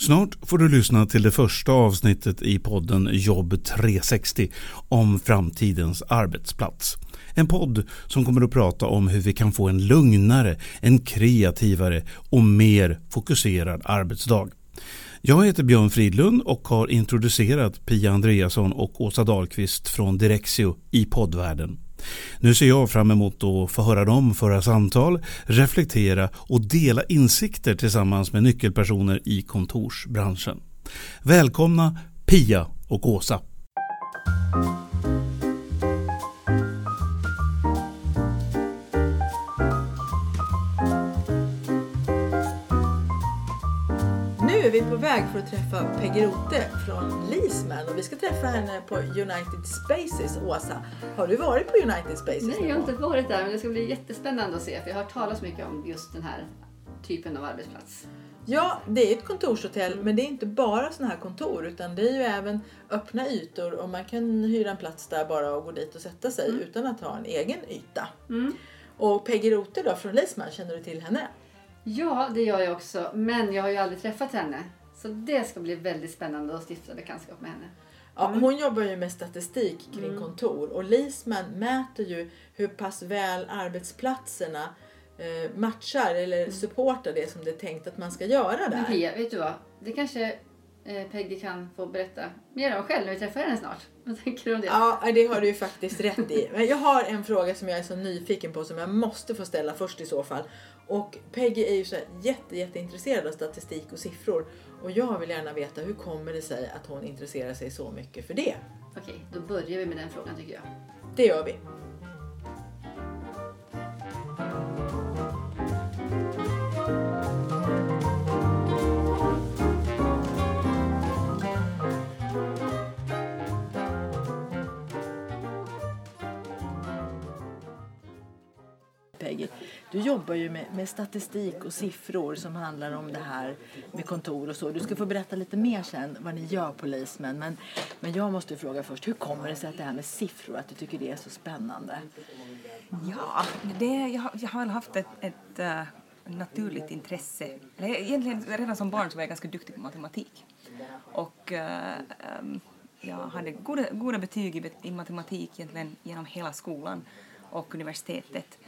Snart får du lyssna till det första avsnittet i podden Jobb 360 om framtidens arbetsplats. En podd som kommer att prata om hur vi kan få en lugnare, en kreativare och mer fokuserad arbetsdag. Jag heter Björn Fridlund och har introducerat Pia Andreasson och Åsa Dahlqvist från Direxio i poddvärlden. Nu ser jag fram emot att få höra dem föra samtal, reflektera och dela insikter tillsammans med nyckelpersoner i kontorsbranschen. Välkomna Pia och Åsa. Är vi på väg för att träffa Peggy Rote från Leasman och vi ska träffa henne på United Spaces. Åsa, har du varit på United Spaces? Nej, jag har inte varit där men det ska bli jättespännande att se för jag har hört talas mycket om just den här typen av arbetsplats. Ja, det är ett kontorshotell men det är inte bara sådana här kontor utan det är ju även öppna ytor och man kan hyra en plats där bara och gå dit och sätta sig Mm. utan att ha en egen yta. Och Peggy Rote då från Leasman, känner du till henne? Ja, det gör jag också men jag har ju aldrig träffat henne. Så det ska bli väldigt spännande att stifta bekantskap med henne. Ja, Mm. Hon jobbar ju med statistik kring kontor och Leasman mäter ju hur pass väl arbetsplatserna eh, matchar eller supportar det som det är tänkt att man ska göra Men där. Pia, vet du vad? Det kanske eh, Peggy kan få berätta mer om själv när vi träffar henne snart. Vad tänker du om det? Ja, det har du ju faktiskt rätt i. Men jag har en fråga som jag är så nyfiken på som jag måste få ställa först i så fall. Och Peggy är ju så här jätte, jätteintresserad av statistik och siffror. Och jag vill gärna veta hur kommer det sig att hon intresserar sig så mycket för det? Okej, då börjar vi med den frågan tycker jag. Det gör vi. Peggy, du jobbar ju med, med statistik och siffror som handlar om det här med kontor och så. Du ska få berätta lite mer sen vad ni gör på Men, men jag måste fråga först, hur kommer det sig att det här med siffror, att du tycker det är så spännande? Ja, det, jag, har- jag har väl haft ett, ett eh, naturligt intresse. Eller egentligen redan som barn så var jag ganska duktig på matematik. Och eh, ehm, jag hade goda, goda betyg i, i matematik egentligen genom hela skolan och universitetet.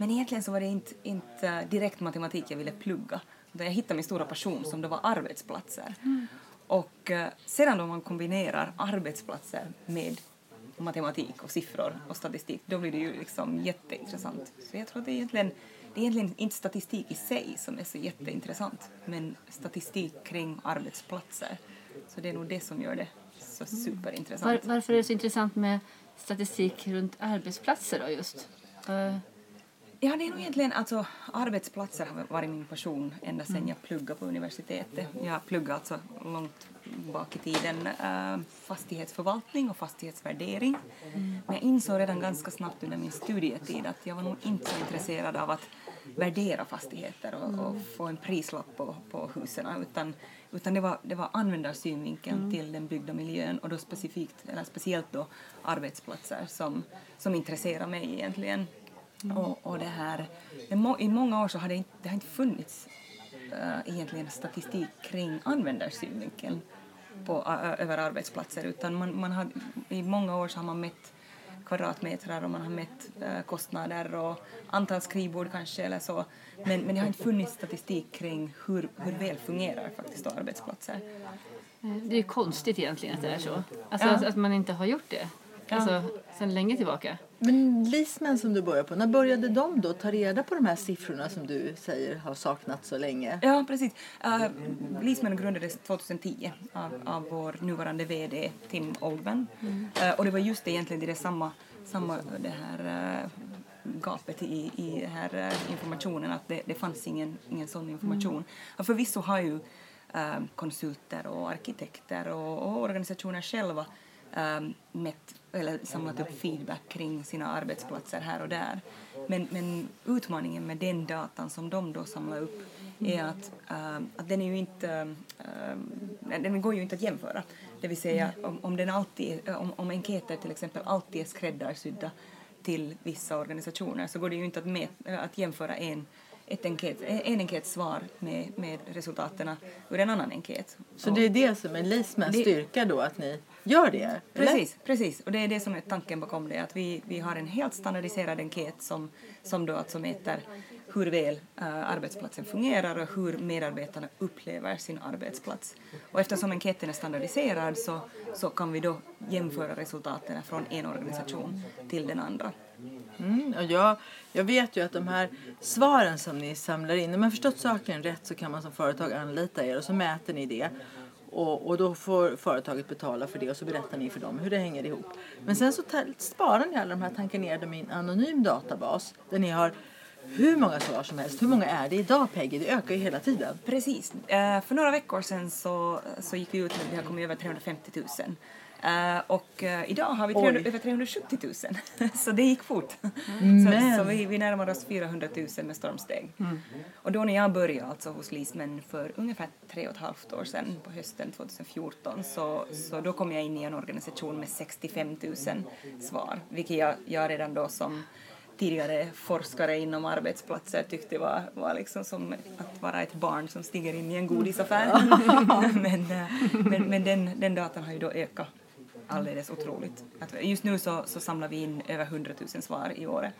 Men egentligen så var det inte, inte direkt matematik jag ville plugga. Utan jag hittade min stora passion som då var arbetsplatser. Och eh, sedan då man kombinerar arbetsplatser med matematik och siffror och statistik, då blir det ju liksom jätteintressant. Så jag tror att det är egentligen, det är egentligen inte statistik i sig som är så jätteintressant, men statistik kring arbetsplatser. Så det är nog det som gör det så superintressant. Var, varför är det så intressant med statistik runt arbetsplatser då just? Eh, Ja, det är nog egentligen alltså arbetsplatser har varit min passion ända sedan jag pluggade på universitetet. Jag pluggade alltså långt bak i tiden eh, fastighetsförvaltning och fastighetsvärdering. Men jag insåg redan ganska snabbt under min studietid att jag var nog inte så intresserad av att värdera fastigheter och, och få en prislapp på, på husen utan, utan det var, det var användarsynvinkeln till den byggda miljön och då specifikt, eller speciellt då arbetsplatser som, som intresserar mig egentligen. Och, och det här, det må, I många år så har det inte, det har inte funnits äh, egentligen statistik kring användarsynvinkeln på, ö, över arbetsplatser utan man, man har, i många år så har man mätt kvadratmeter och man har mätt äh, kostnader och antal skrivbord kanske eller så. Men, men det har inte funnits statistik kring hur, hur väl fungerar faktiskt då arbetsplatser. Det är ju konstigt egentligen att det är så. Alltså Ja. att, att man inte har gjort det. Alltså sedan länge tillbaka. Men Leasman som du började på, när började de då ta reda på de här siffrorna som du säger har saknats så länge? Ja, precis. Uh, Leasman grundades 2010 av, av vår nuvarande VD Tim Oldman. Eh, och det var just egentligen det samma, samma det här eh, gapet i, i den här eh, informationen, att det, det fanns ingen, ingen sån information. Och förvisso har ju eh, konsulter och arkitekter och, och organisationer själva eh, mätt, eller samlat upp feedback kring sina arbetsplatser här och där. Men, men utmaningen med den datan som de då samlar upp är att, eh, att den är ju inte, eh, den går ju inte att jämföra. Det vill säga om, om, den alltid, om, om enkäter till exempel alltid är skräddarsydda till vissa organisationer så går det ju inte att, met, att jämföra en, ett enkät, en enkätsvar med, med resultaten ur en annan enkät. Så det är det som är Lismans Det- styrka då, att ni gör det? eller? Precis, precis. Och det är det som är tanken bakom det. Att vi, vi har en helt standardiserad enkät som, som då alltså mäter hur väl eh, arbetsplatsen fungerar och hur medarbetarna upplever sin arbetsplats. Och eftersom enkäten är standardiserad så, så kan vi då jämföra resultaten från en organisation till den andra. Mm, och jag, jag vet ju att de här svaren som ni samlar in, om jag förstått saken rätt så kan man som företag anlita er och så mäter ni det. Och, och då får företaget betala för det och så berättar ni för dem hur det hänger ihop. Men sen så sparar ni alla de här, tankar ner dem i en anonym databas där ni har hur många svar som helst. Hur många är det idag Peggy? Det ökar ju hela tiden. Precis. Eh, för några veckor sedan så, så gick vi ut med att vi har kommit över 350 000. Eh, och eh, idag har vi 300, Oj. över 370 000. så det gick fort. Men- Så, så vi, vi närmar oss 400 000 med stormsteg. Och då när jag började alltså hos Lismen för ungefär tre och ett halvt år sedan, på hösten 2014, så, så då kom jag in i en organisation med 65 000 svar, vilket jag, jag redan då som tidigare forskare inom arbetsplatser tyckte var, var liksom som att vara ett barn som stiger in i en godisaffär. men eh, men, men den, den datan har ju då ökat alldeles otroligt. Att just nu så, så samlar vi in över 100 000 svar i året.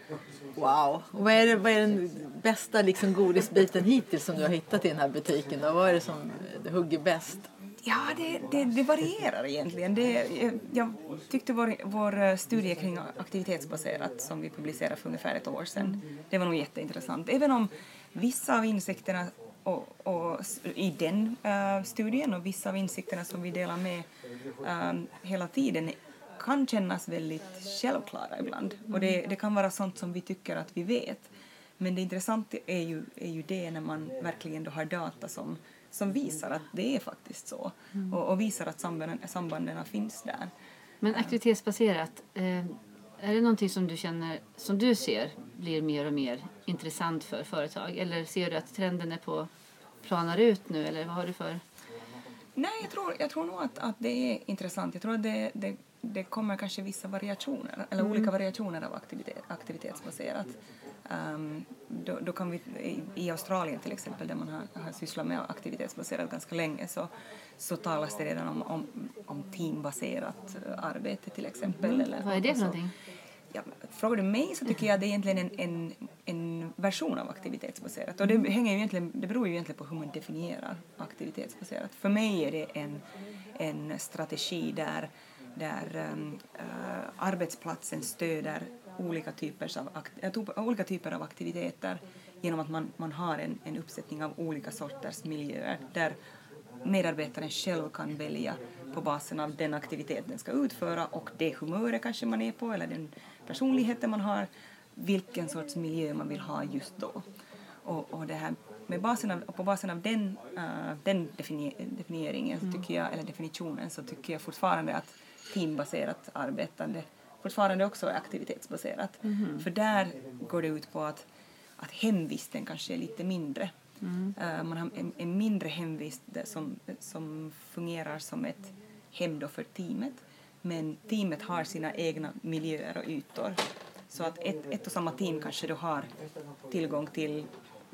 Wow! Och vad är, det, vad är den bästa liksom, godisbiten hittills som du har hittat i den här butiken? Då? Vad är det som hugger bäst? Ja, det, det, det varierar egentligen. Det, jag, tyckte vår, vår studie kring aktivitetsbaserat som vi publicerade för ungefär ett år sedan, det var nog jätteintressant. Även om vissa av insikterna och, och, i den eh, studien och vissa av insikterna som vi delar med eh, hela tiden kan kännas väldigt självklara ibland. Och det, det kan vara sånt som vi tycker att vi vet. Men det intressanta är ju, är ju det när man verkligen då har data som, som visar att det är faktiskt så och, och visar att sambanden, sambanden finns där. Men aktivitetsbaserat, eh, är det någonting som du känner, som du ser blir mer och mer intressant för företag? Eller ser du att trenden är på planar ut nu eller vad har du för? Nej, jag tror, jag tror nog att, att det är intressant. Jag tror att det, det, det kommer kanske vissa variationer, eller olika variationer av aktivitet, aktivitetsbaserat. Ehm, då, då kan vi, i, Australien till exempel, där man har, har sysslat med aktivitetsbaserat ganska länge, så, så talas det redan om, om, om teambaserat arbete till exempel. Eller, Vad är det för så. Ja, frågar du mig så tycker jag att det är egentligen en, en, en version av aktivitetsbaserat. Och det, hänger ju egentligen, det beror ju egentligen på hur man definierar aktivitetsbaserat. För mig är det en, en strategi där, där um, uh, arbetsplatsen stöder olika typer av, akt, eh, olika typer av aktiviteter genom att man, man har en, en uppsättning av olika sorters miljöer där medarbetaren själv kan välja på basen av den aktivitet den ska utföra och det humöret kanske man är på eller den personligheten man har, vilken sorts miljö man vill ha just då. Och, och det här, med basen av, på basen av den, eh, den defini, definieringen, så tycker jag, eller definitionen så tycker jag fortfarande att teambaserat arbetande fortfarande också är aktivitetsbaserat. För där går det ut på att, att hemvisten kanske är lite mindre. Eh, man har en, en mindre hemvist som, som fungerar som ett hem då för teamet. Men teamet har sina egna miljöer och ytor. Så att ett, ett och samma team kanske då har tillgång till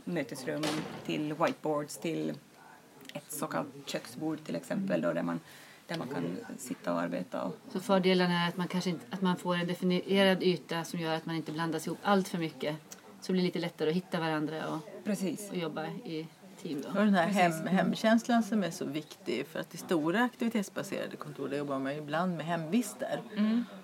mötesrum, till whiteboards, till ett så kallat köksbord till exempel då, där, man, där man kan sitta och arbeta. Och, Så fördelen är att man kanske inte, att man får en definierad yta som gör att man inte blandas ihop allt för mycket. Så det blir lite lättare att hitta varandra och, precis. och jobba i team då. Och den här hem, hemkänslan som är så viktig för att i stora aktivitetsbaserade kontor där jobbar man ibland med hemvister.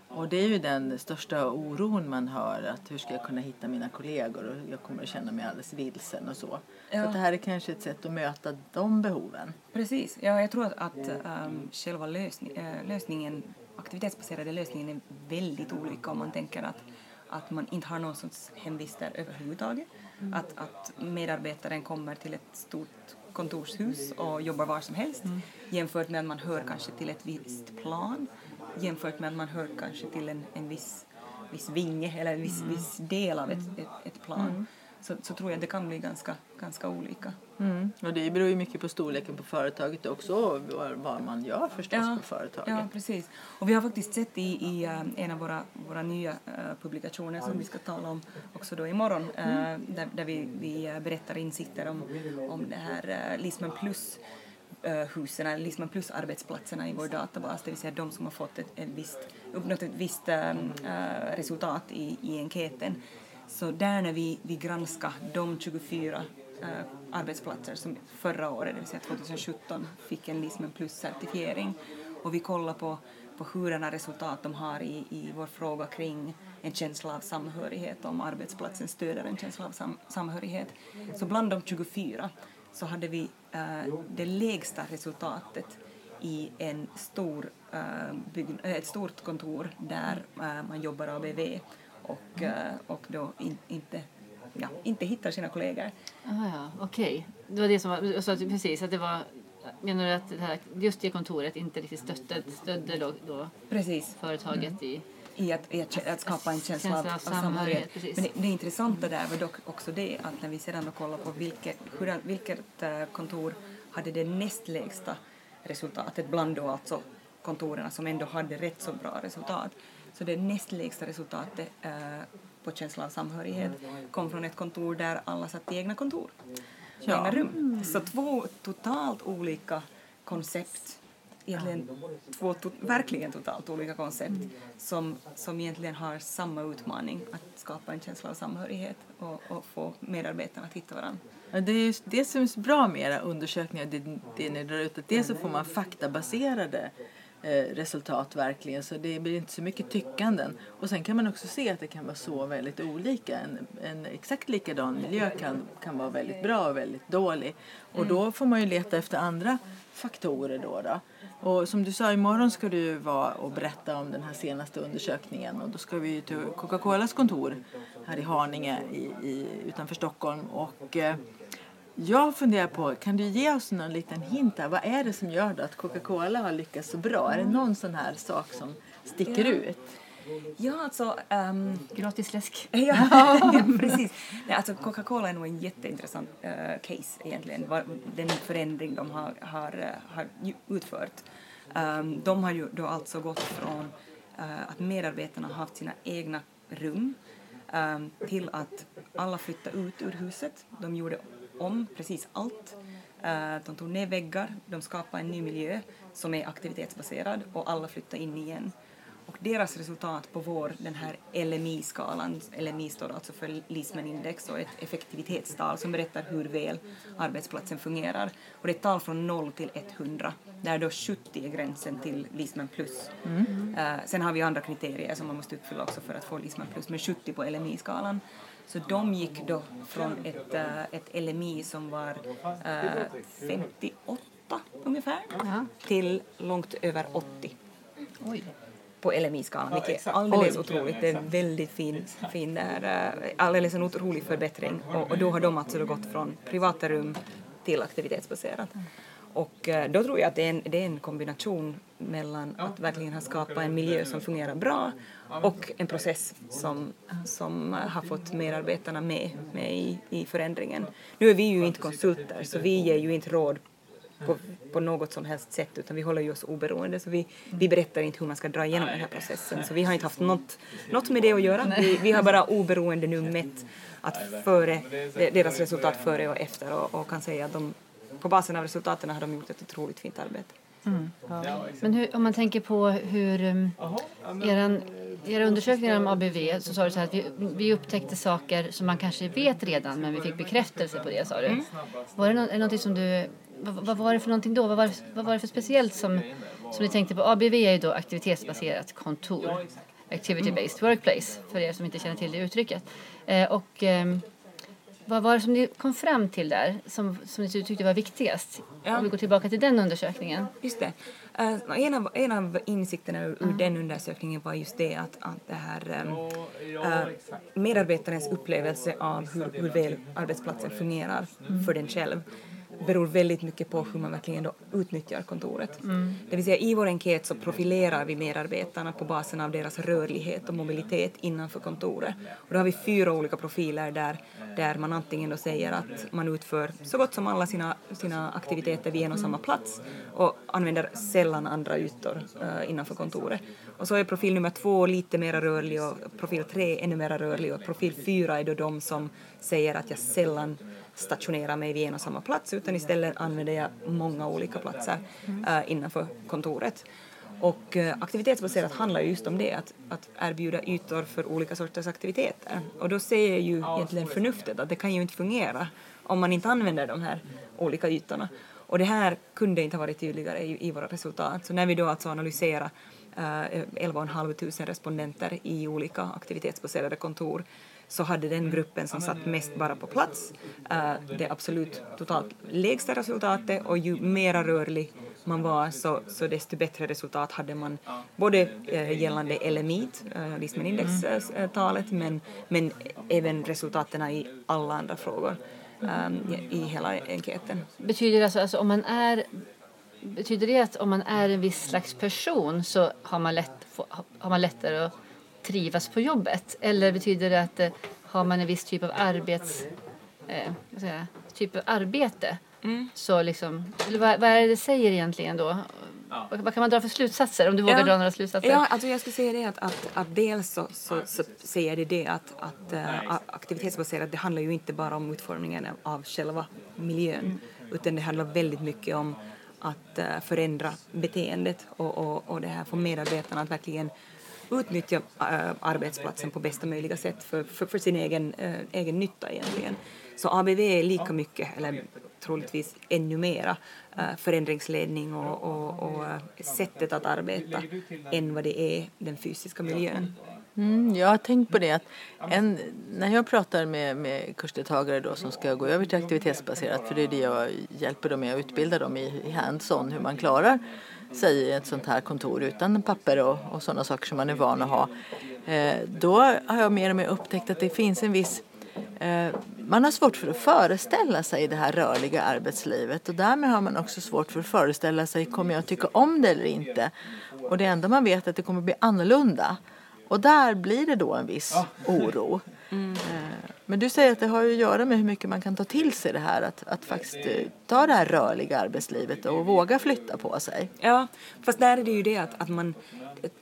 Och det är ju den största oron man har att hur ska jag kunna hitta mina kollegor och jag kommer att känna mig alldeles vilsen och så. Så Ja. att det här är kanske ett sätt att möta de behoven. Precis. Ja, jag tror att, att um, själva lösning, eh, lösningen, aktivitetsbaserade lösningen är väldigt olika om man tänker att, att man inte har någon sorts hemvister överhuvudtaget. Att, att medarbetaren kommer till ett stort kontorshus och jobbar var som helst jämfört med att man hör kanske till ett visst plan jämfört med att man hör kanske till en, en viss, viss vinge eller en viss, viss del av ett, ett, ett plan. Så, så tror jag det kan bli ganska, ganska olika. Mm. Och det beror ju mycket på storleken på företaget också och vad, man gör förstås Ja, på företaget. Ja, precis. Och vi har faktiskt sett i, i eh, en av våra, våra nya eh, publikationer som vi ska tala om också då imorgon, uh, där, där vi, vi eh, berättar insikter om, om det här Lisman plus husen, eller Lisman plus arbetsplatserna i vår databas, det vill säga de som har fått ett, ett visst, uppnått ett visst um, resultat i, i enkäten. Så där när vi, vi granskade de 24 eh, arbetsplatser som förra året, det vill säga 2017, fick en LISMEN plus-certifiering och vi kollar på, på hurdana resultat de har i, i vår fråga kring en känsla av samhörighet, om arbetsplatsen stöder en känsla av sam, samhörighet. Så bland de 24 så hade vi eh, det lägsta resultatet i en stor, eh, bygg, eh, ett stort kontor där eh, man jobbar ABV och, och då in, inte ja, inte hittar sina kollegor. Ah, ja, okej. Okay. Det var det som var, så att, precis, att det var Menar du att det här, just det kontoret inte riktigt stödde, stödde då, då precis. företaget mm. i i att, i att, att, skapa en känsla, känsla av, av samhörighet. Men det, det intressanta där var dock också det att när vi sedan kollar på vilket, hur, vilket eh, kontor hade det näst lägsta resultatet bland då alltså kontoren som ändå hade rätt så bra resultat. Så det näst lägsta resultatet eh, på känsla av samhörighet kom från ett kontor där alla satt i egna kontor, ja. egna rum. Så två totalt olika koncept, egentligen två to verkligen totalt olika koncept som, som egentligen har samma utmaning att skapa en känsla av samhörighet och, och få medarbetarna att hitta varandra. Ja, det är det som är bra med era undersökningar, det, det ni drar ut, att dels så får man faktabaserade resultat verkligen så det blir inte så mycket tyckanden. Och sen kan man också se att det kan vara så väldigt olika. En, en exakt likadan miljö kan, kan vara väldigt bra och väldigt dålig. Och då får man ju leta efter andra faktorer då. då. Och som du sa, imorgon ska du vara och berätta om den här senaste undersökningen och då ska vi till Coca-Colas kontor här i Haninge i, i, utanför Stockholm och eh, jag funderar på, kan du ge oss någon liten hint här? Vad är det som gör att Coca-Cola har lyckats så bra? Är det någon sån här sak som sticker ja. ut? Ja, alltså... Um, Gratis läsk. ja, precis. Nej, alltså Coca-Cola är nog en jätteintressant uh, case egentligen, den förändring de har, har, uh, har utfört. Um, de har ju då alltså gått från uh, att medarbetarna har haft sina egna rum um, till att alla flyttade ut ur huset. De gjorde om precis allt. Eh, de tog ner väggar, de skapade en ny miljö som är aktivitetsbaserad och alla flyttade in igen. Och deras resultat på vår, den här LMI-skalan, LMI står alltså för Lisman Index och ett effektivitetstal som berättar hur väl arbetsplatsen fungerar. Och det är ett tal från 0 till 100, där då 70 är gränsen till Lisman plus. Mm. Uh, sen har vi andra kriterier som man måste uppfylla också för att få Lisman plus, men 70 på LMI-skalan. Så de gick då från ett, uh, ett LMI som var uh, eh, 58 ungefär ja. till långt över 80. Oj på LMI-skalan, vilket är alldeles otroligt. Det är en väldigt fin, fin där, uh, alldeles en otrolig förbättring. Och, och, då har de alltså då gått från privata rum till aktivitetsbaserat. Och uh, då tror jag att det är en, det är en kombination mellan att verkligen ha skapat en miljö som fungerar bra och en process som, som har fått medarbetarna med, med i, i förändringen. Nu är vi ju inte konsulter så vi ger ju inte råd på, på något som helst sätt utan vi håller ju oss oberoende så vi, vi berättar inte hur man ska dra igenom den här processen så vi har inte haft något, något med det att göra. Vi, vi har bara oberoende nu mätt att före, deras resultat före och efter och, och kan säga att de, på basen av resultaten har de gjort ett otroligt fint arbete. Mm. Ja. Men hur, om man tänker på hur um, eran, era undersökningar om ABV så sa du så här att vi, vi upptäckte saker som man kanske vet redan men vi fick bekräftelse på det sa du. Mm. Var det, no, är det någonting som du, vad, vad, var det för någonting då? Vad var, vad var det för speciellt som, som ni tänkte på? ABV är ju då aktivitetsbaserat kontor. Activity based workplace för er som inte känner till det uttrycket. Eh, och um, vad var det som ni kom fram till där som, som ni tyckte var viktigast? Ja. Om vi går tillbaka till den undersökningen. Just det. Uh, en, av, en av insikterna ur, ur den undersökningen var just det att, att det här, um, uh, medarbetarens upplevelse av hur, hur väl arbetsplatsen fungerar mm. för den själv beror väldigt mycket på hur man verkligen då utnyttjar kontoret. Det vill säga i vår enkät så profilerar vi medarbetarna på basen av deras rörlighet och mobilitet innanför kontoret. Och då har vi fyra olika profiler där, där man antingen då säger att man utför så gott som alla sina, sina aktiviteter vid en och samma plats och använder sällan andra ytor uh, innanför kontoret. Och så är profil nummer två lite mer rörlig och profil tre ännu mer rörlig och profil fyra är då de som säger att jag sällan stationera mig vid en och samma plats utan istället använder jag många olika platser äh, innanför kontoret. Och äh, aktivitetsbaserat handlar just om det, att, att erbjuda ytor för olika sorters aktiviteter. Och då säger ju egentligen förnuftet att det kan ju inte fungera om man inte använder de här olika ytorna. Och det här kunde inte ha varit tydligare i, i våra resultat. Så när vi då alltså analyserar äh, 11 500 respondenter i olika aktivitetsbaserade kontor så hade den gruppen som satt mest bara på plats uh, det absolut totalt lägsta resultatet. Och ju mera rörlig man var så, så desto bättre resultat hade man både uh, gällande LMIT, uh, livsmedelsindextalet, men, men även resultaten i alla andra frågor um, i hela enkäten. Betyder det alltså, alltså om man är Betyder det att om man är en viss slags person så har man, lätt, har man lättare att trivas på jobbet? Eller betyder det att eh, har man en viss typ av arbets, eh, säger, typ av arbete mm. så liksom, eller vad, vad, är det det säger egentligen då? Ja. Vad, kan man dra för slutsatser om du vågar dra några slutsatser? Ja, alltså jag skulle säga det att, att, att dels så, så, så säger det det att, att uh, aktivitetsbaserat det handlar ju inte bara om utformningen av själva miljön mm. utan det handlar väldigt mycket om att uh, förändra beteendet och, och, och det här få medarbetarna att verkligen utnyttja äh, arbetsplatsen på bästa möjliga sätt för, för, för sin egen, äh, egen nytta egentligen. Så ABV är lika mycket, eller troligtvis ännu mera, äh, förändringsledning och, och, och äh, sättet att arbeta än vad det är den fysiska miljön. Mm, jag har tänkt på det att en, när jag pratar med, med kursdeltagare då som ska gå över till aktivitetsbaserat, för det är det jag hjälper dem med och utbildar dem i, i hands-on, hur man klarar sig i ett sånt här kontor utan papper och, och sådana saker som man är van att ha. Eh, då har jag mer och mer upptäckt att det finns en viss eh, man har svårt för att föreställa sig det här rörliga arbetslivet och därmed har man också svårt för att föreställa sig kommer jag tycka om det eller inte. Och det enda man vet är att det kommer bli annorlunda. Och där blir det då en viss oro. Mm. Men du säger att det har att göra med hur mycket man kan ta till sig det här att, att faktiskt eh, ta det här rörliga arbetslivet och våga flytta på sig. Ja, fast där är det ju det att, att man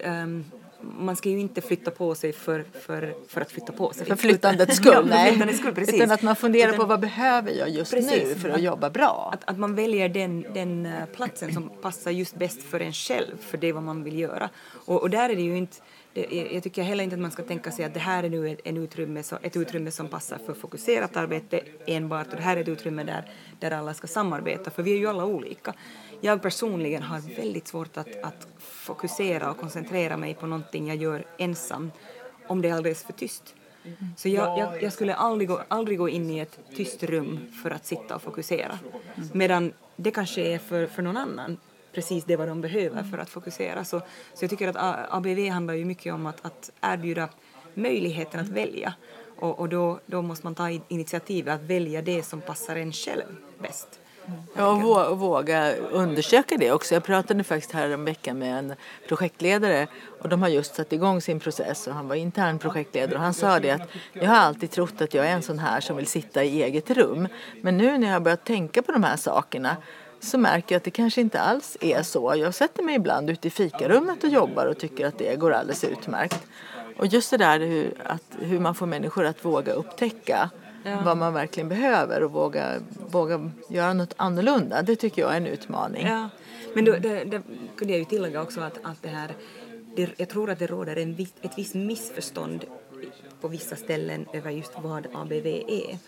um, man ska ju inte flytta på sig för, för, för att flytta på sig. För flyttandets skull, ja, nej. Flyttandets skull, precis. Utan att man funderar Utan, på vad behöver jag just precis, nu för att, att jobba bra. Att, att man väljer den, den eh, platsen som passar just bäst för en själv, för det vad man vill göra. Och, och där är det ju inte det, jag tycker heller inte att man ska tänka sig att det här är nu ett, en utrymme, ett utrymme som passar för fokuserat arbete enbart och det här är ett utrymme där, där alla ska samarbeta, för vi är ju alla olika. Jag personligen har väldigt svårt att, att fokusera och koncentrera mig på någonting jag gör ensam om det är alldeles för tyst. Så jag, jag, jag, skulle aldrig gå, aldrig gå in i ett tyst rum för att sitta och fokusera. Medan det kanske är för, för någon annan precis det vad de behöver för att fokusera. Så, så jag tycker att ABV handlar ju mycket om att, att erbjuda möjligheten att välja. Och, och då, då måste man ta initiativ att välja det som passar en själv bäst. Ja, och våga undersöka det också. Jag pratade faktiskt här en vecka med en projektledare och de har just satt igång sin process och han var intern projektledare och han sa det att jag har alltid trott att jag är en sån här som vill sitta i eget rum. Men nu när jag har börjat tänka på de här sakerna så märker jag att det kanske inte alls är så. Jag sätter mig ibland ute i fikarummet och jobbar och tycker att det går alldeles utmärkt. Och just det där hur, att, hur man får människor att våga upptäcka ja. vad man verkligen behöver och våga, våga göra något annorlunda, det tycker jag är en utmaning. Ja. Men då, det, det kunde jag ju tillägga också att, att det här, det, jag tror att det råder en, ett visst missförstånd på vissa ställen över just vad ABV är.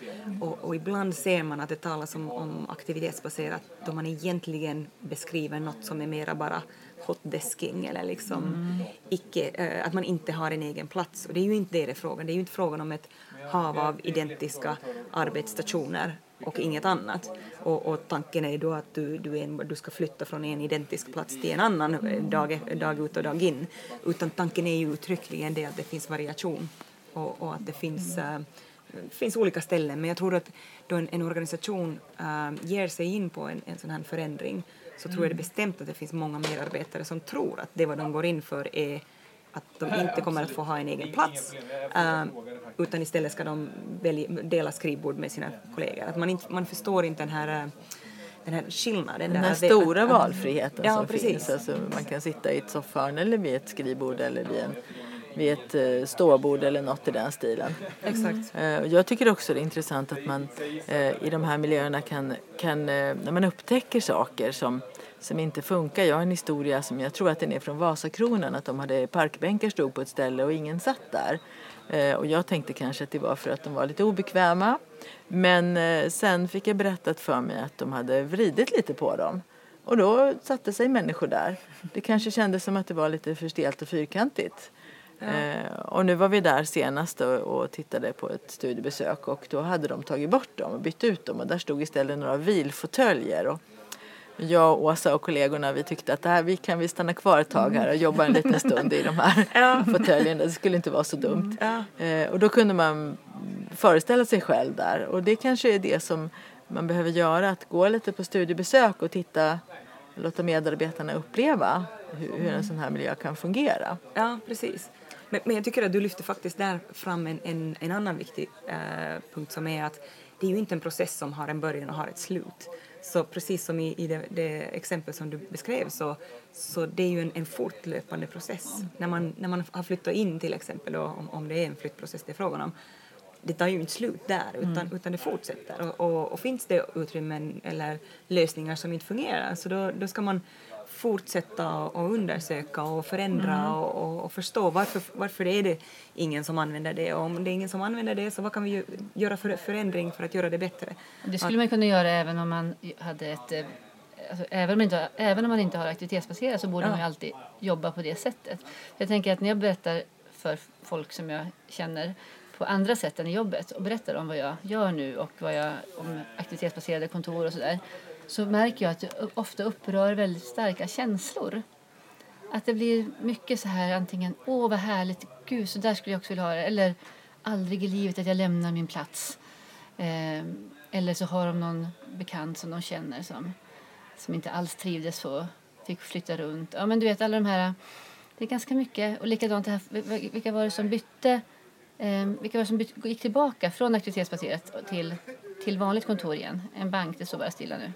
Och, och ibland ser man att det talas om, om aktivitetsbaserat då man egentligen beskriver något som är mera bara hotdesking eller liksom mm. icke, eh, att man inte har en egen plats. Och det är ju inte det det är frågan. Det är ju inte frågan om ett hav av identiska arbetsstationer och inget annat. Och, och tanken är då att du, du, en, du ska flytta från en identisk plats till en annan dag, dag ut och dag in. Utan tanken är ju uttryckligen det att det finns variation och, och att det finns äh, det finns olika ställen men jag tror att då en, en organisation äh, ger sig in på en, en sån här förändring så tror jag det bestämt att det finns många medarbetare som tror att det vad de går in för är att de inte kommer att få ha en egen plats äh, utan istället ska de välja, dela skrivbord med sina kollegor. Att man, inte, man förstår inte den här den här skillnaden. Den här stora valfriheten ja, som precis. finns. Alltså man kan sitta i ett soffhörn eller vid ett skrivbord eller vid, en, vid ett eh, ståbord eller något i den stilen. Exakt. Och Jag tycker också det är intressant att man eh, i de här miljöerna kan, kan när man upptäcker saker som, som inte funkar. Jag har en historia som jag tror att den är från Vasakronan, att de hade parkbänkar stod på ett ställe och ingen satt där. Och jag tänkte kanske att det var för att de var lite obekväma. Men sen fick jag berättat för mig att de hade vridit lite på dem. Och då satte sig människor där. Det kanske kändes som att det var lite för stelt och fyrkantigt. Eh, och nu var vi där senast och, och tittade på ett studiebesök och då hade de tagit bort dem och bytt ut dem och där stod istället några vilfåtöljer. Och jag, Åsa och kollegorna vi tyckte att det här, vi kan vi stanna kvar ett tag här och jobba en liten stund i de här fåtöljerna. Det skulle inte vara så dumt. Eh, och då kunde man föreställa sig själv där och det kanske är det som man behöver göra, att gå lite på studiebesök och titta, låta medarbetarna uppleva hur, hur en sån här miljö kan fungera. Ja, precis. Men, men jag tycker att du lyfter faktiskt där fram en, en, en annan viktig eh, punkt som är att det är ju inte en process som har en början och har ett slut. Så precis som i, i det, det exempel som du beskrev så, så det är ju en, en fortlöpande process. När, man, när man har flyttat in till exempel, och om, om det är en flyttprocess det är frågan om, det tar ju inte slut där utan, utan det fortsätter. Och, och, och finns det utrymmen eller lösningar som inte fungerar så då, då ska man fortsätta och undersöka och förändra och, och, och förstå varför, varför är det ingen som använder det och om det är ingen som använder det så vad kan vi göra för förändring för att göra det bättre? Det skulle man kunna göra även om man hade ett... eh, Alltså, även, om inte, även om man inte har aktivitetsbaserat så borde Ja. man ju alltid jobba på det sättet. Jag tänker att när jag berättar för folk som jag känner på andra sätt än i jobbet och berättar om vad jag gör nu och vad jag, om aktivitetsbaserade kontor och sådär så märker jag att det ofta upprör väldigt starka känslor. Att det blir mycket så här antingen åh vad härligt, gud så där skulle jag också vilja ha det eller aldrig i livet att jag lämnar min plats. Eh, eller så har de någon bekant som de känner som, som inte alls trivdes så, fick flytta runt. Ja men du vet alla de här, det är ganska mycket och likadant det här, vilka var det som bytte, eh, vilka var det som bytte, gick tillbaka från aktivitetsbaserat till, till vanligt kontor igen? En bank, det står bara stilla nu.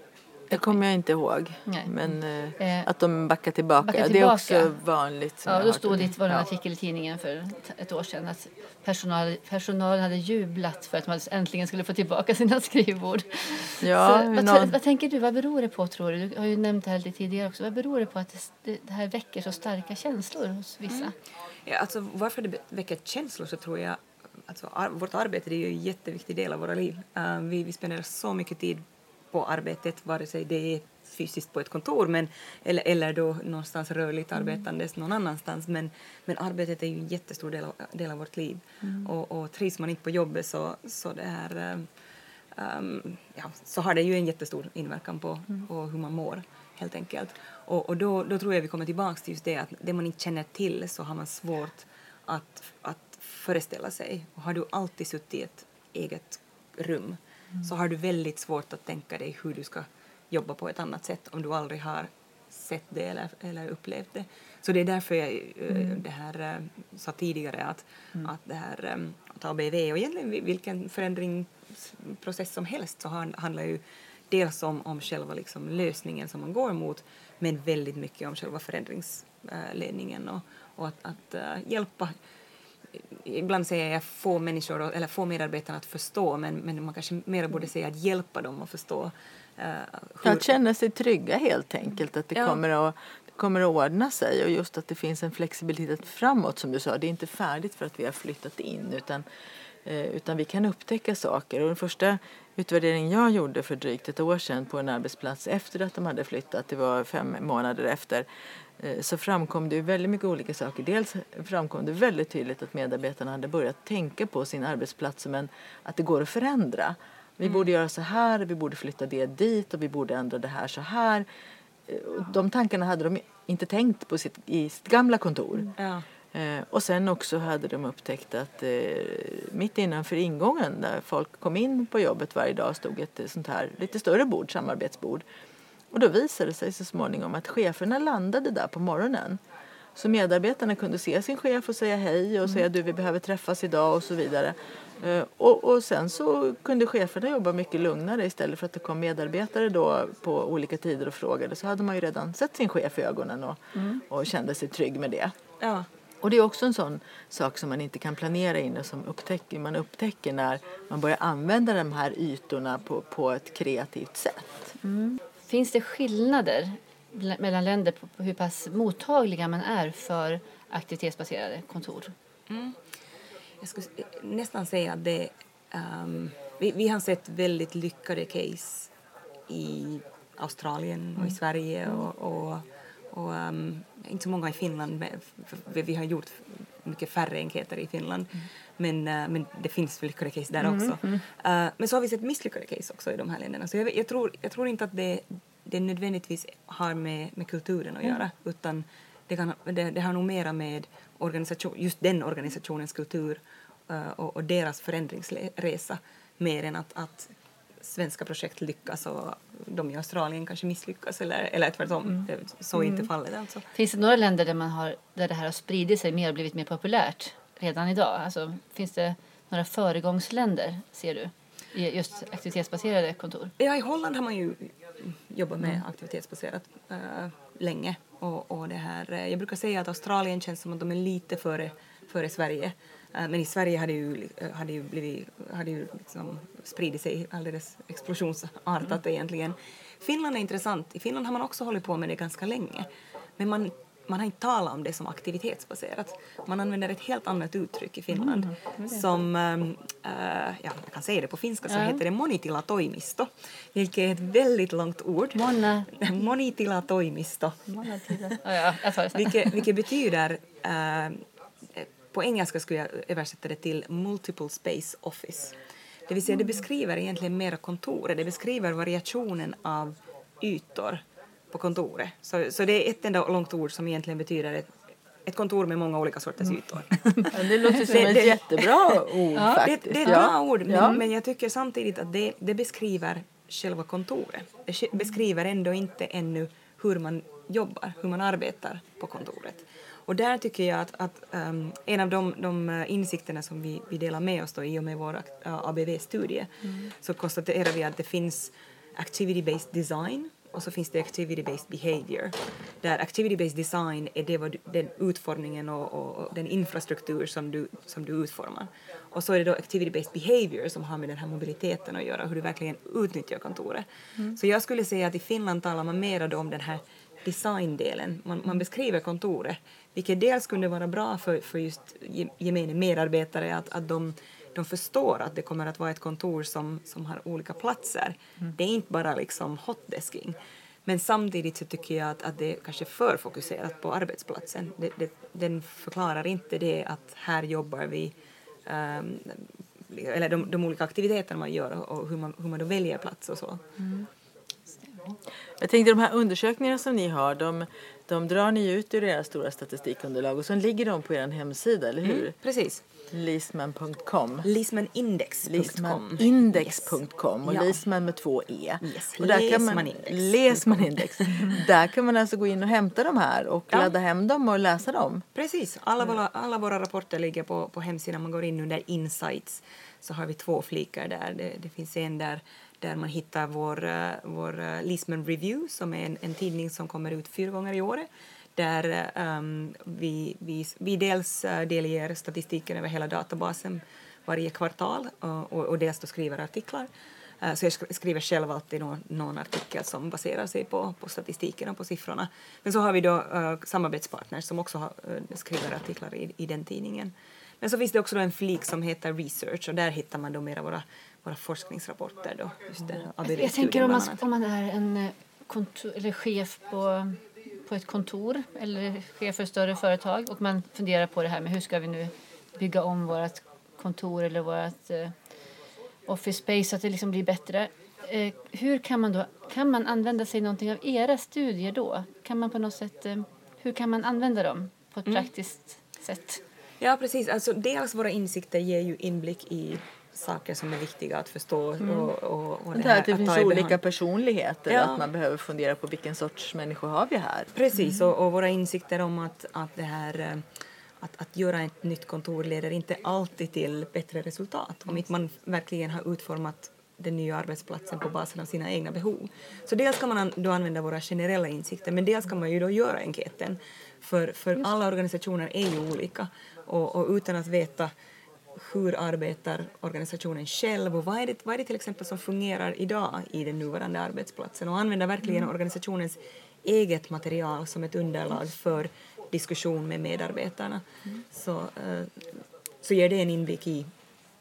Det kommer jag inte ihåg. Nej. Men eh, Eh, att de backar tillbaka, backar det är tillbaka. också vanligt. Ja, då stod det var det en artikel i tidningen för ett- år sedan att personal, personalen hade jublat för att de äntligen skulle få tillbaka sina skrivbord. Ja, Så, vad, någon- vad tänker du, vad beror det på tror du? Du har ju nämnt det här lite tidigare också. Vad beror det på att det, det här väcker så starka känslor hos vissa? Ja, alltså, varför det väcker känslor så tror jag alltså, ar- vårt arbete det är ju en jätteviktig del av våra liv. Eh, vi, vi spenderar så mycket tid på arbetet, vare sig det är fysiskt på ett kontor men, eller, eller då någonstans rörligt arbetandes någon annanstans. Men, men arbetet är ju en jättestor del av, del av vårt liv. Och, och trivs man inte på jobbet så, så, det här, ehm, ja, så har det ju en jättestor inverkan på, på hur man mår helt enkelt. Och, och då, då tror jag vi kommer tillbaka till just det att det man inte känner till så har man svårt att, att föreställa sig. Och har du alltid suttit i ett eget rum så har du väldigt svårt att tänka dig hur du ska jobba på ett annat sätt om du aldrig har sett det eller, eller upplevt det. Så det är därför jag eh, det här, eh, sa tidigare att, att det här eh, att ABV och egentligen vil- vilken förändringsprocess som helst så han- handlar ju dels om, om själva liksom lösningen som man går mot men väldigt mycket om själva förändringsledningen och, och att, att hjälpa ibland säger jag få människor eller få medarbetarna att förstå men, men man kanske mer borde säga att hjälpa dem att förstå eh, hur, Att känna sig trygga helt enkelt. Att det, Ja. kommer att, det kommer att ordna sig. Och just att det finns en flexibilitet framåt som du sa. Det är inte färdigt för att vi har flyttat in. Utan, eh, utan vi kan upptäcka saker. Och den första utvärderingen jag gjorde för drygt ett år sedan på en arbetsplats efter att de hade flyttat, det var fem månader efter, så framkom det ju väldigt mycket olika saker. Dels framkom det väldigt tydligt att medarbetarna hade börjat tänka på sin arbetsplats som en, att det går att förändra. Vi borde göra så här, vi borde flytta det dit och vi borde ändra det här så här. Eh, De tankarna hade de inte tänkt på sitt, i sitt gamla kontor. ja, Eh, och sen också hade de upptäckt att eh, mitt innanför ingången där folk kom in på jobbet varje dag stod ett eh, sånt här lite större bord, samarbetsbord. Och då visade det sig så småningom att cheferna landade där på morgonen. Så medarbetarna kunde se sin chef och säga hej och säga du vi behöver träffas idag och så vidare. Eh, Och, och sen så kunde cheferna jobba mycket lugnare istället för att det kom medarbetare då på olika tider och frågade så hade man ju redan sett sin chef i ögonen och, och kände sig trygg med det. Ja. Och det är också en sån sak som man inte kan planera in och som upptäcker, man upptäcker när man börjar använda de här ytorna på, på ett kreativt sätt. Finns det skillnader mellan länder på hur pass mottagliga man är för aktivitetsbaserade kontor? Jag skulle nästan säga att det, ehm, vi, vi har sett väldigt lyckade case i Australien och i Sverige och, och, och ehm, inte så många i Finland. f- Vi har gjort mycket färre enkäter i Finland. Men, eh, men det finns lyckade case där också. Eh, men så har vi sett misslyckade case också i de här länderna. Så jag, jag, tror, jag tror inte att det, det nödvändigtvis har med, med kulturen att göra utan det, kan, det, det har nog mera med organisation, just den organisationens kultur eh, och, och deras förändringsresa mer än att, att svenska projekt lyckas och de i Australien kanske misslyckas eller, eller tvärtom. Det- Så är inte fallet alltså. Finns det några länder där, man har, där det här har spridit sig mer och blivit mer populärt redan idag? Alltså, finns det några föregångsländer, ser du, i just aktivitetsbaserade kontor? Ja, i Holland har man ju jobbat med aktivitetsbaserat eh, länge. Och, och det här, eh, jag brukar säga att Australien känns som att de är lite före, före Sverige. Eh, men i Sverige har det ju, eh, har det ju, blivit, har det ju liksom spridit sig alldeles explosionsartat egentligen. Finland är intressant. I Finland har man också hållit på med det ganska länge. Men man, man har inte talat om det som aktivitetsbaserat. Man använder ett helt annat uttryck i Finland. som, ehm, eh, ja, jag kan säga det på finska, så Ja. heter det monitilatoimisto, vilket är ett väldigt långt ord. Mona... Monitilatoimisto, Mona tiden. Ja, vilket, vilket betyder eh, på engelska skulle jag översätta det till multiple space office. Det vill säga det beskriver egentligen mera kontoret, det beskriver variationen av ytor på kontoret. Så, så det är ett enda långt ord som egentligen betyder ett, ett kontor med många olika sorters ytor. Ja, det låter som Det- ett det- jättebra ord Det, faktiskt. det är ett Ja. bra ord, men, Ja. men jag tycker samtidigt att det, det beskriver själva kontoret. Det sk- beskriver ändå inte ännu hur man jobbar, hur man arbetar på kontoret. Och där tycker jag att, att ehm, en av de, de eh, insikterna som vi, vi delar med oss då, i och med vår ABV-studie så konstaterar vi att det finns activity-based design och så finns det activity-based behavior. Där activity-based design är det vad du, den utformningen och, och, och den infrastruktur som du, som du utformar. Och så är det då activity-based behavior som har med den här mobiliteten att göra, hur du verkligen utnyttjar kontoret. Så jag skulle säga att i Finland talar man mer om den här designdelen. Man, man beskriver kontoret, vilket dels kunde vara bra för, för just ge- gemene medarbetare, att, att de, de förstår att det kommer att vara ett kontor som, som har olika platser. Det är inte bara liksom hotdesking. Men samtidigt så tycker jag att, att det är kanske för fokuserat på arbetsplatsen. Det, det, den förklarar inte det att här jobbar vi ehm, eller de, de olika aktiviteterna man gör och, hur, man, hur man då väljer plats och så. Jag tänkte de här undersökningarna som ni har, de, de drar ni ut ur era stora statistikunderlag och sen ligger de på er hemsida, eller hur? Precis. Lisman.com. Lismanindex.com. Lismanindex.com och Ja. Lisman med två E. Yes, Och där kan man. Lesmanindex. där kan man alltså gå in och hämta de här och Ja. ladda hem dem och läsa dem. Precis. Alla våra, alla våra rapporter ligger på, på hemsidan. Man går in under Insights så har vi två flikar där. Det, det finns en där, där man hittar vår, eh, vår eh, Lisman Review som är en, en tidning som kommer ut fyra gånger i året där um, vi, vi, vi dels eh, delger statistiken över hela databasen varje kvartal och, och, och dels då skriver artiklar. Så jag skriver själv alltid någon, någon artikel som baserar sig på, på statistiken och på siffrorna. Men så har vi då uh, samarbetspartners som också har, uh, skriver artiklar i, i den tidningen. Men så finns det också då en flik som heter Research och där hittar man då mera våra, våra forskningsrapporter. Då, just det, ABV-studien Jag tänker om man, om man är en eh, kontor, eller chef på, på ett kontor eller chef för ett större företag och man funderar på det här med hur ska vi nu bygga om vårt kontor eller vårt eh, office space så att det liksom blir bättre. Eh, hur kan man då, kan man använda sig någonting av era studier då? Kan man på något sätt, eh, hur kan man använda dem på ett praktiskt sätt. Ja, precis. Alltså, dels våra insikter ger ju inblick i saker som är viktiga att förstå. Och, och, och Det här att det att finns olika personligheter Ja. att man behöver fundera på vilken sorts människor har vi här. Precis, och, och våra insikter om att, att det här eh, att, att göra ett nytt kontor leder inte alltid till bättre resultat om inte man verkligen har utformat den nya arbetsplatsen på basen av sina egna behov. Så dels kan man an- då använda våra generella insikter men dels kan man ju då göra enkäten för, för alla organisationer är ju olika och, och utan att veta hur arbetar organisationen själv och vad är, det, vad är det till exempel som fungerar idag i den nuvarande arbetsplatsen? Och använda verkligen organisationens eget material som ett underlag för diskussion med medarbetarna. Så, eh, så ger det en inblick i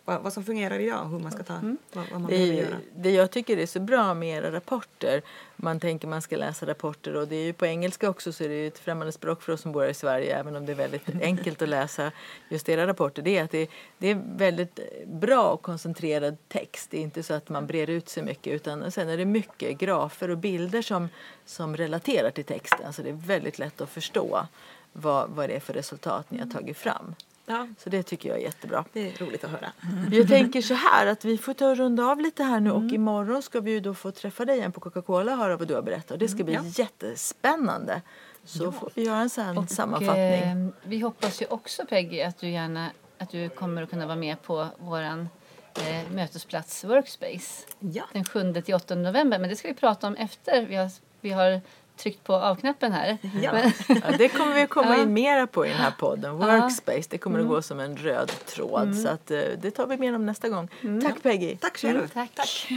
vad, vad som fungerar idag hur man ska ta, vad, vad man Det, göra. det jag tycker är så bra med era rapporter, man tänker man ska läsa rapporter och det är ju på engelska också så är det ju ett främmande språk för oss som bor i Sverige även om det är väldigt enkelt att läsa just era rapporter. Det är att det, det är väldigt bra och koncentrerad text. Det är inte så att man brer ut sig mycket utan sen är det mycket grafer och bilder som, som relaterar till texten. Så det är väldigt lätt att förstå vad, vad det är för resultat ni har tagit fram. Ja, Så det tycker jag är jättebra. det är roligt att höra. Jag tänker så här att vi får ta och runda av lite här nu och imorgon ska vi ju då få träffa dig igen på Coca-Cola och höra vad du har berättat. Och det ska bli Ja. jättespännande. Så får vi göra en sån sammanfattning. eh, vi hoppas ju också Peggy att du gärna att du kommer att kunna vara med på våran eh, mötesplats Workspace Ja. den 7-8 november. Men det ska vi prata om efter vi har, vi har tryckt på avknappen här. Ja. Men, Ja, det kommer vi att komma Ja. Mm. in mera på i den här podden. Workspace, det kommer att gå som en röd tråd. Så att, eh, det tar vi mer om nästa gång. Tack Peggy! Tack själv. tack.